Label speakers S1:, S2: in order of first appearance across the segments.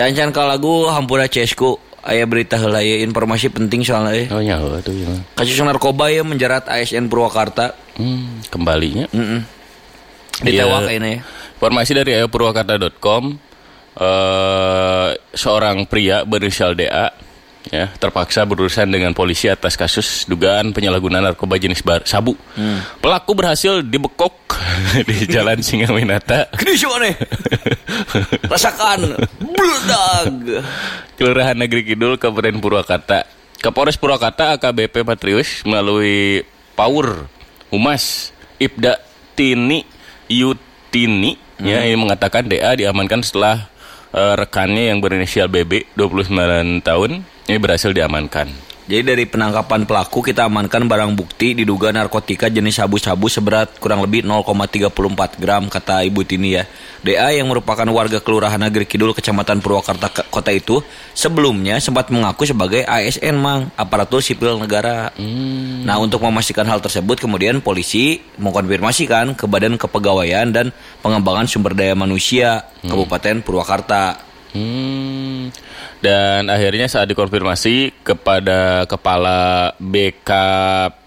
S1: Sancan ka lagu hampura cesku aya berita heula ya informasi penting soalnya ya.
S2: Oh nyawa tuh ya.
S1: Kasus narkoba ya menjerat ASN Purwakarta.
S2: Hmm, kembalinya.
S1: Ditewak kayaknya ya.
S2: Informasi dari ayopurwakarta.com eh seorang pria berinisial DA ya terpaksa berurusan dengan polisi atas kasus dugaan penyalahgunaan narkoba jenis bar- sabu. Pelaku berhasil dibekok di Jalan Singaminata,
S1: Gede sih aneh. Rasakan bledag.
S2: Kelurahan Negeri Kidul, Kabupaten Purwakarta. Kapolres Purwakarta AKBP Patrius melalui Paur Humas Ibda Tini Yutini ya ini mengatakan DA diamankan setelah eh, rekannya yang berinisial BB 29 tahun ini berhasil diamankan.
S1: Jadi dari penangkapan pelaku kita amankan barang bukti diduga narkotika jenis sabu-sabu seberat kurang lebih 0,34 gram kata Ibu Tini ya. DA yang merupakan warga Kelurahan Negeri Kidul Kecamatan Purwakarta Kota itu sebelumnya sempat mengaku sebagai ASN Mang, aparatur sipil negara. Nah, untuk memastikan hal tersebut kemudian polisi mengkonfirmasikan ke Badan Kepegawaian dan Pengembangan Sumber Daya Manusia Kabupaten Purwakarta.
S2: Hmm. Dan akhirnya saat dikonfirmasi kepada Kepala BKPSDM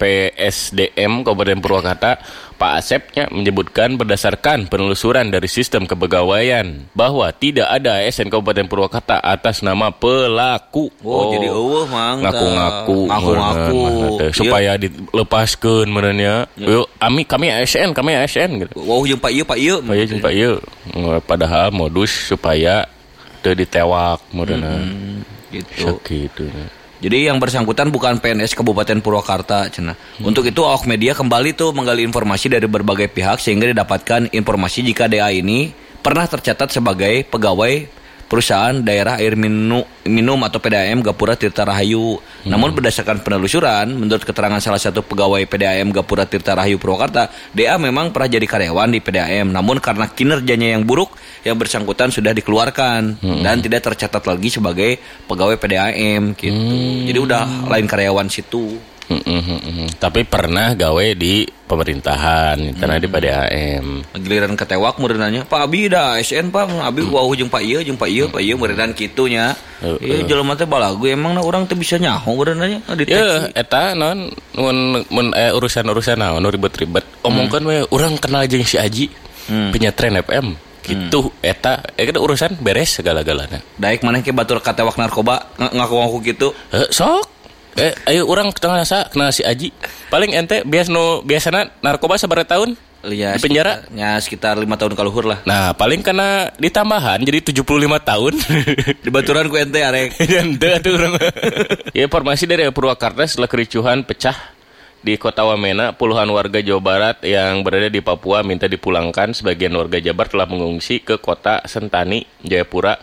S2: Kabupaten Purwakarta, Pak Asepnya menyebutkan berdasarkan penelusuran dari sistem kepegawaian bahwa tidak ada ASN Kabupaten Purwakarta atas nama pelaku.
S1: Oh, jadi eueuh mang tah.
S2: ngaku-ngaku
S1: ngaku-ngaku
S2: teh, supaya dilepaskan menurutnya. Yuk, kami kami ASN, kami ASN gitu.
S1: Wow jeung Pak ieu Pak ieu.
S2: Supaya jumpa yuk. Padahal modus supaya teu ditewak modana.
S1: Hmm, gitu.
S2: Sakitu.
S1: Jadi yang bersangkutan bukan PNS Kabupaten Purwakarta, cenah. Untuk itu awak media kembali tuh menggali informasi dari berbagai pihak sehingga didapatkan informasi jika DA ini pernah tercatat sebagai pegawai perusahaan daerah air minum, minum atau PDAM Gapura Tirta Rahayu. Namun berdasarkan penelusuran, menurut keterangan salah satu pegawai PDAM Gapura Tirta Rahayu Purwakarta, DA memang pernah jadi karyawan di PDAM. Namun karena kinerjanya yang buruk, yang bersangkutan sudah dikeluarkan dan tidak tercatat lagi sebagai pegawai PDAM gitu. Jadi udah lain karyawan situ.
S2: Mm, mm, mm, mm. Tapi pernah gawe di pemerintahan karena di PDAM.
S1: Giliran ketewak muridanya, Pak Abi dah SN Pak, Abi wau jeung Pak Ieu jeung Pak Ieu, Pak Ieu muridan kitu nya.
S2: Heeh.
S1: Ieu jelema teh balagu emang na urang teh bisa nyaho muridanya
S2: Ya, eta non mun mun eh, urusan-urusan naon nu ribet-ribet. Omongkeun we urang kenal jeung si Aji. Penyetren FM. Gitu eta eh, kan urusan beres segala-galana.
S1: Daek maneh ke batur katewak narkoba ng- ngaku-ngaku gitu.
S2: Eh, sok Eh, ayo orang kenal sa, kenal si Aji. Paling ente bias no biasana narkoba sabar tahun
S1: Ya,
S2: di penjara.
S1: Ya sekitar lima tahun kaluhur lah.
S2: Nah, paling karena ditambahan jadi 75 tahun.
S1: Di baturan ku ente arek.
S2: Atuh urang. ya, informasi dari Purwakarta setelah kericuhan pecah di kota Wamena, puluhan warga Jawa Barat yang berada di Papua minta dipulangkan. Sebagian warga Jabar telah mengungsi ke kota Sentani, Jayapura.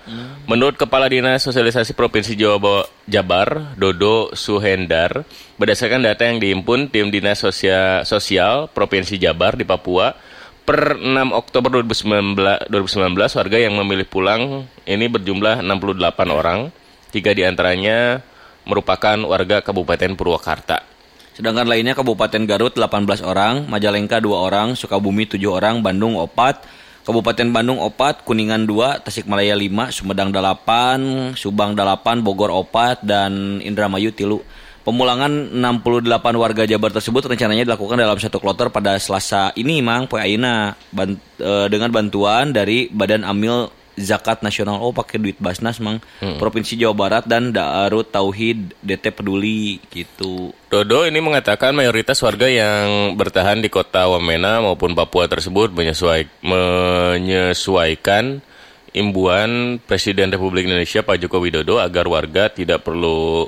S2: Menurut Kepala Dinas Sosialisasi Provinsi Jawa Jabar, Dodo Suhendar, berdasarkan data yang dihimpun tim Dinas Sosia- Sosial Provinsi Jabar di Papua, per 6 Oktober 2019, 2019 warga yang memilih pulang ini berjumlah 68 orang. Tiga di antaranya merupakan warga Kabupaten Purwakarta.
S1: Sedangkan lainnya Kabupaten Garut 18 orang, Majalengka 2 orang, Sukabumi 7 orang, Bandung 4, Kabupaten Bandung 4, Kuningan 2, Tasikmalaya 5, Sumedang 8, Subang 8, Bogor 4, dan Indramayu 3. Pemulangan 68 warga Jabar tersebut rencananya dilakukan dalam satu kloter pada Selasa ini, Mang, Poe Aina, ban- eh, dengan bantuan dari Badan Amil Zakat Nasional. Oh, pakai duit Basnas, Mang. Provinsi Jawa Barat dan Darut Tauhid DT Peduli gitu.
S2: Dodo ini mengatakan mayoritas warga yang bertahan di kota Wamena maupun Papua tersebut menyesuai- menyesuaikan imbuan Presiden Republik Indonesia Pak Joko Widodo agar warga tidak perlu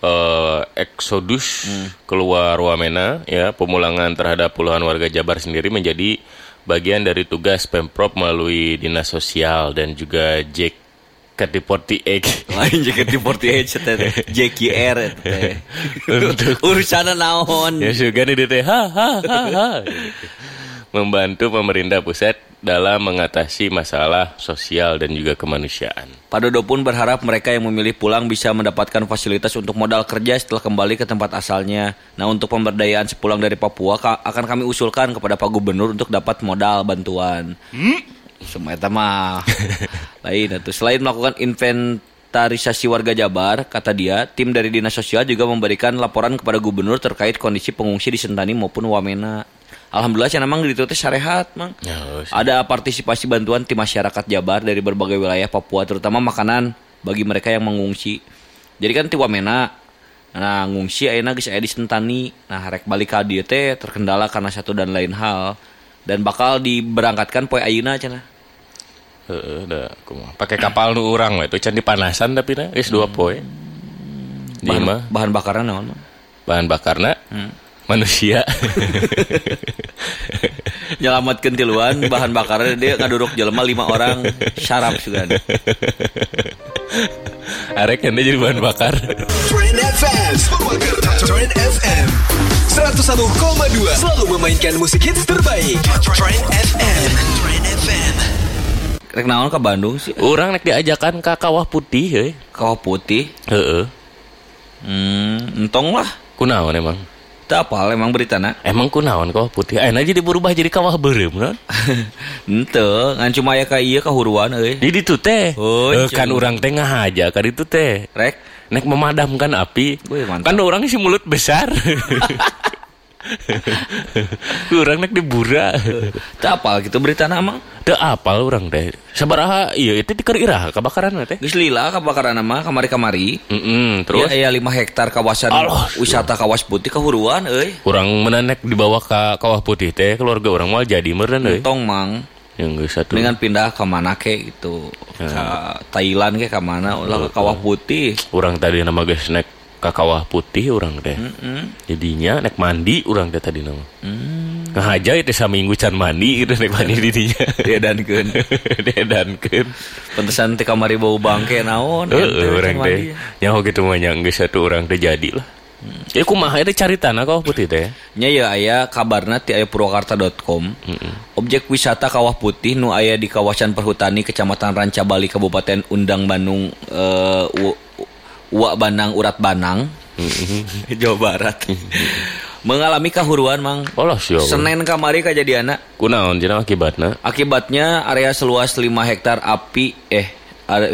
S2: eh, eksodus keluar Wamena ya pemulangan terhadap puluhan warga Jabar sendiri menjadi bagian dari tugas Pemprov melalui Dinas Sosial dan juga JKT48
S1: lain JKT48 teh JKR eta teh. Urusana naon?
S2: Ya juga nih ha ha ha. Membantu pemerintah pusat dalam mengatasi masalah sosial dan juga kemanusiaan.
S1: Pak Dodo pun berharap mereka yang memilih pulang bisa mendapatkan fasilitas untuk modal kerja setelah kembali ke tempat asalnya. Nah, untuk pemberdayaan sepulang dari Papua ka- akan kami usulkan kepada Pak Gubernur untuk dapat modal bantuan. Semua eta mah lain atuh. Selain melakukan inventarisasi warga Jabar, kata dia, tim dari Dinas Sosial juga memberikan laporan kepada gubernur terkait kondisi pengungsi di Sentani maupun Wamena. Alhamdulillah cenah mang itu teh sarehat, Mang.
S2: Ya.
S1: Ada partisipasi bantuan tim masyarakat Jabar dari berbagai wilayah Papua terutama makanan bagi mereka yang mengungsi. Jadi kan ti Wamena Nah, ngungsi ayeuna geus aya di Sentani. Nah, rek balik ka dieu teh terkendala karena satu dan lain hal dan bakal diberangkatkan poe ayeuna cenah.
S2: Heeh, da kumaha. Pakai kapal nu urang we can dipanasan tapi na geus dua poe. Di
S1: Bahan, bahan bakaran naon?
S2: Bahan bakarna manusia.
S1: Nyelamatkeun tiluan bahan bakaran dia ngaduruk jelema lima orang syarap juga.
S2: Arek nya jadi bahan bakar.
S3: Trend FM Trend FM 101,2 Selalu memainkan musik hits terbaik Trend FM Trend FM
S1: Rek naon ke Bandung sih?
S2: Urang nek diajakan ka kawah putih heuy.
S1: Kawah putih.
S2: Heeh.
S1: Hmm, entong lah.
S2: Kunaon emang?
S1: Teu apal emang beritana.
S2: Emang kunaon kawah putih? Ayeuna jadi berubah jadi kawah beureum naon?
S1: Henteu, ngan cuma aya ka ieu kahuruan euy.
S2: Di ditu teh.
S1: Oh,
S2: Eh, kan
S1: cing.
S2: urang teh ngahaja ka ditu teh.
S1: Rek,
S2: Nek memadamkan api.
S1: Wih.
S2: Kan orang si mulut besar. Kurang nek dibura.
S1: teu apal gitu beritana emang.
S2: Teu apal orang teh. Sabaraha iya itu di keur iraha kebakaran teh.
S1: Geus lila kebakaran mah kamari-kamari.
S2: Heeh,
S1: Terus
S2: terus
S1: ya, 5 hektar kawasan wisata kawas putih kahuruan euy.
S2: kurang menanek dibawa ke kawah putih teh keluarga orang mal jadi meureun euy.
S1: Entong mang.
S2: Yang satu.
S1: Dengan pindah ke mana ke gitu. Ke Thailand ke ke mana ulah ke kawah putih.
S2: Orang tadi nama geus nek ka kawah putih orang teh. Jadinya nek mandi orang teh tadi nama.
S1: Hmm.
S2: Ngahaja itu saminggu can mandi gitu nek mandi di dinya.
S1: Dia dankeun.
S2: Dedankeun.
S1: Pantesan teh kamari bau bangke naon.
S2: Heeh, orang teh.
S1: mandi.
S2: Nyaho gitu mah nya geus satu orang teh jadi lah. Ya kumaha teh cari tanah kawah putih teh.
S1: Nya ya aya kabarna ti aya purwakarta.com. Objek wisata Kawah Putih nu aya di kawasan perhutani Kecamatan Rancabali Kabupaten Undang Bandung eh Uak Banang Urat Banang Jawa Barat. Mengalami kahuruan mang.
S2: Olah sih.
S1: Senin kamari kejadianna
S2: Kunaon cenah akibatna?
S1: akibatnya area seluas 5 hektar api eh are-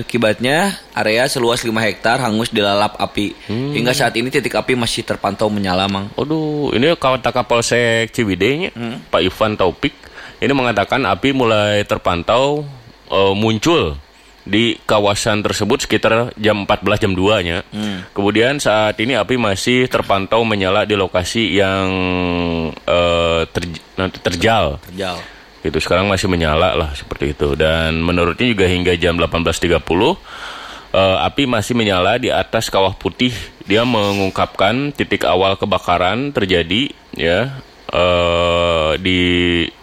S1: akibatnya area seluas 5 hektar hangus dilalap api. Hingga saat ini titik api masih terpantau menyala mang.
S2: Aduh, ini kawan Kapolsek Ciwidey nya, Pak Ivan Taufik ini mengatakan api mulai terpantau eh, muncul di kawasan tersebut sekitar jam 14 jam 2 nya. Kemudian saat ini api masih terpantau menyala di lokasi yang eh, terj- nanti terjal.
S1: terjal
S2: Itu sekarang masih menyala lah seperti itu dan menurutnya juga hingga jam 18.30 eh, api masih menyala di atas kawah putih. Dia mengungkapkan titik awal kebakaran terjadi ya eh di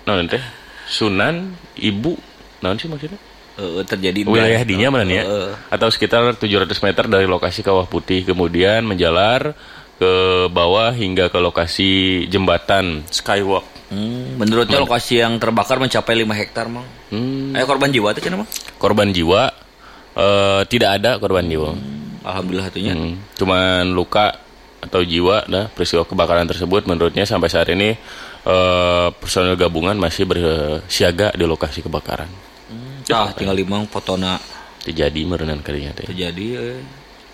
S2: naon teh Sunan Ibu naon sih maksudnya?
S1: Eh, terjadi
S2: Wilayah dinya mana nih ya?
S1: Eh, eh.
S2: Atau sekitar 700 meter dari lokasi kawah putih kemudian menjalar ke bawah hingga ke lokasi jembatan Skywalk.
S1: Hmm, menurutnya lokasi yang terbakar mencapai 5 hektar mang
S2: Hmm.
S1: Ayo korban jiwa tuh cenah mang
S2: korban jiwa eh, tidak ada korban jiwa
S1: Alhamdulillah hatunya
S2: Hmm, cuman luka atau jiwa nah peristiwa kebakaran tersebut menurutnya sampai saat ini eh, personel gabungan masih bersiaga di lokasi kebakaran
S1: ah tinggal limang fotona
S2: terjadi merenan kalinya teh
S1: terjadi eh.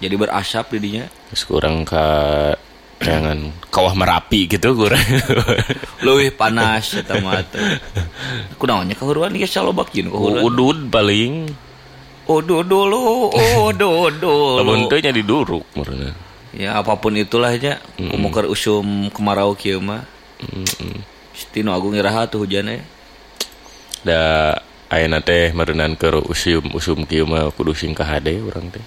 S1: jadi berasap didinya
S2: Terus kurang ke jangan kawah merapi gitu kurang
S1: Leuwih panas eta mah teh. Kunaonnya kahuruan ieu salobak jin kahuruan.
S2: udud paling
S1: Oh dulu, oh dulu.
S2: lamun teu nya diduruk merenan
S1: Ya apa pun itulah nya, kumu keur usum kemarau kieu mah. Stino Agung iraha tuh hujannya.
S2: da ayeuna teh merenan ke usum usum kieu mah kudu sing kahade urang teh.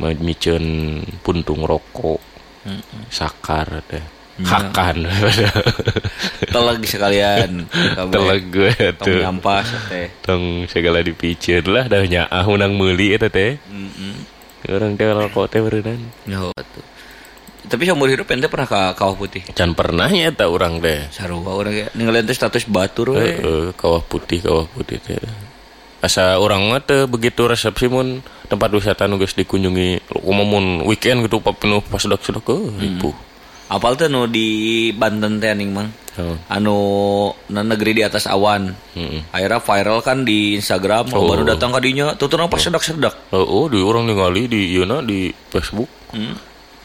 S2: Memiceun puntung rokok sakar teh. Hakan
S1: Teleg sekalian.
S2: teleg gue
S1: Tong
S2: tuh.
S1: nyampas teh.
S2: tong segala dipiceun lah dah nyaah unang meuli eta teh. Orang teh rokok teh berenang
S1: Yo tuh. Tapi seumur hidup ente pernah ke kawah putih.
S2: can pernah nya urang teh
S1: Sarua urang ge ninggalin teh status batur we.
S2: Heeh, kawah putih kawah putih teh asa orang mah teh begitu resepsi mun tempat wisata nu geus dikunjungi kumaha mun weekend gitu penuh pas sedak sedak ke ribu
S1: apal tuh nu di Banten teh ning mang
S2: Oh.
S1: anu na negeri di atas awan
S2: Mm-mm.
S1: akhirnya viral kan di Instagram
S2: Oh.
S1: baru datang ke dinya tuh tuh apa sedak-sedak
S2: Oh, oh, di orang ningali di Yuna di Facebook.
S1: Hmm.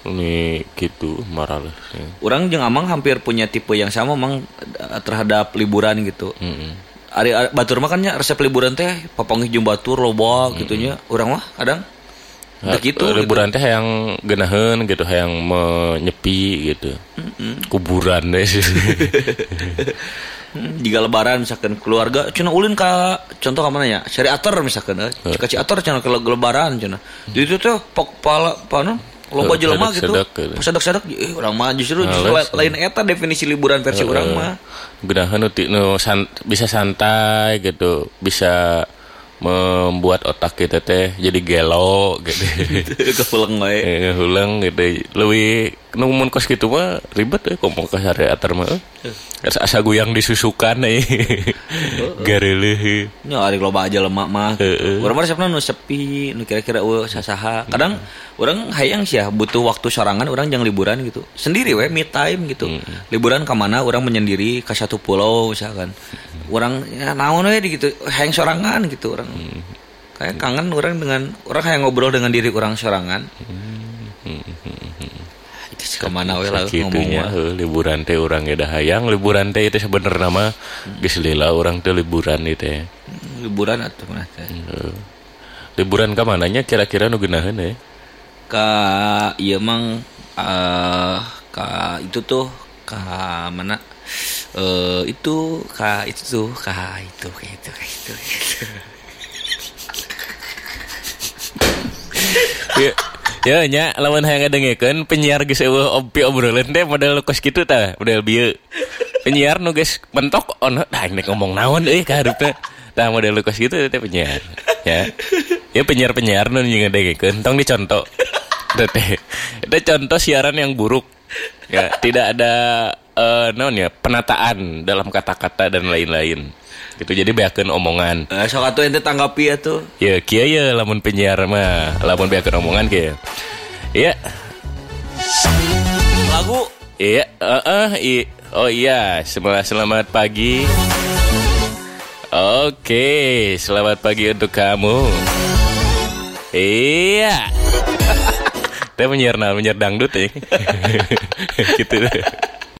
S2: Ini gitu marah lah. Ya.
S1: orang jeung amang hampir punya tipe yang sama mang eh, terhadap liburan gitu
S2: Mm-mm.
S1: Ari, ari batur mah kan nya resep liburan teh papanggih jeung batur loba gitu nya urang mah kadang
S2: Nah,
S1: gitu,
S2: liburan teh yang genahan gitu, yang menyepi gitu. Kuburan deh.
S1: Hmm, jika lebaran misalkan keluarga cina ulin ka contoh ke mana ya cari ater misalkan eh. Cika ater cina ke lebaran cina jadi itu tuh pok pala apa lomba jelema gitu
S2: sadak-sadak gitu.
S1: sadak-sadak eh orang mah justru, justru
S2: Males.
S1: lain eta definisi liburan versi orang mah
S2: genahan nu ti- nu san- bisa santai gitu, bisa membuat otak kita teh jadi gelo gitu.
S1: kepulang wae
S2: Eh, hulang gitu lebih nu mun kos gitu mah ribet ya komo ka sare atar mah asa, guyang disusukan eh gareleh
S1: nya ari loba aja lemak mah. Urang mah resepna nu sepi nu kira-kira eueuh sasaha. Kadang orang hayang sih ya butuh waktu sorangan orang jangan liburan gitu. Sendiri we me time gitu. Liburan ke mana orang menyendiri ke satu pulau misalkan. Orang ya naon we di gitu hayang sorangan gitu orang kayak kangen orang dengan orang hayang ngobrol dengan diri orang sorangan ke mana we lah ngomong
S2: Sakitunya
S1: mah.
S2: heuh, liburan teh urang ge dah hayang liburan teh itu sebenarnya mah geus lila urang teh liburan itu teh
S1: liburan atau mana teh
S2: Heuh. liburan ka mananya kira-kira nu geunaheun ya
S1: ka iya mang ka itu tuh ka mana eh itu ka itu tuh ka itu ka itu ka itu, ka itu.
S2: Ya ya nya lawan hayang ngadengekeun penyiar geus eueuh opi obrolan teh model kos kitu tah model bieu. Penyiar nu geus mentok ono dah nek ngomong naon euy ka hareup tah model kos kitu teh penyiar ya. Ya penyiar-penyiar nu ngadengekeun tong dicontoh teh itu contoh siaran yang buruk ya. Tidak ada eh naon ya penataan dalam kata-kata dan lain-lain gitu jadi beakeun omongan
S1: Eh, sok atuh ente tanggapi ya tuh
S2: Ya kia ya lamun penyiar mah lamun biar omongan kia. Iya.
S1: lagu
S2: Iya, eh eh, i- oh iya, selamat selamat pagi. Oke, selamat pagi untuk kamu. Iya. Kita menyiar menyiar dangdut ya. gitu.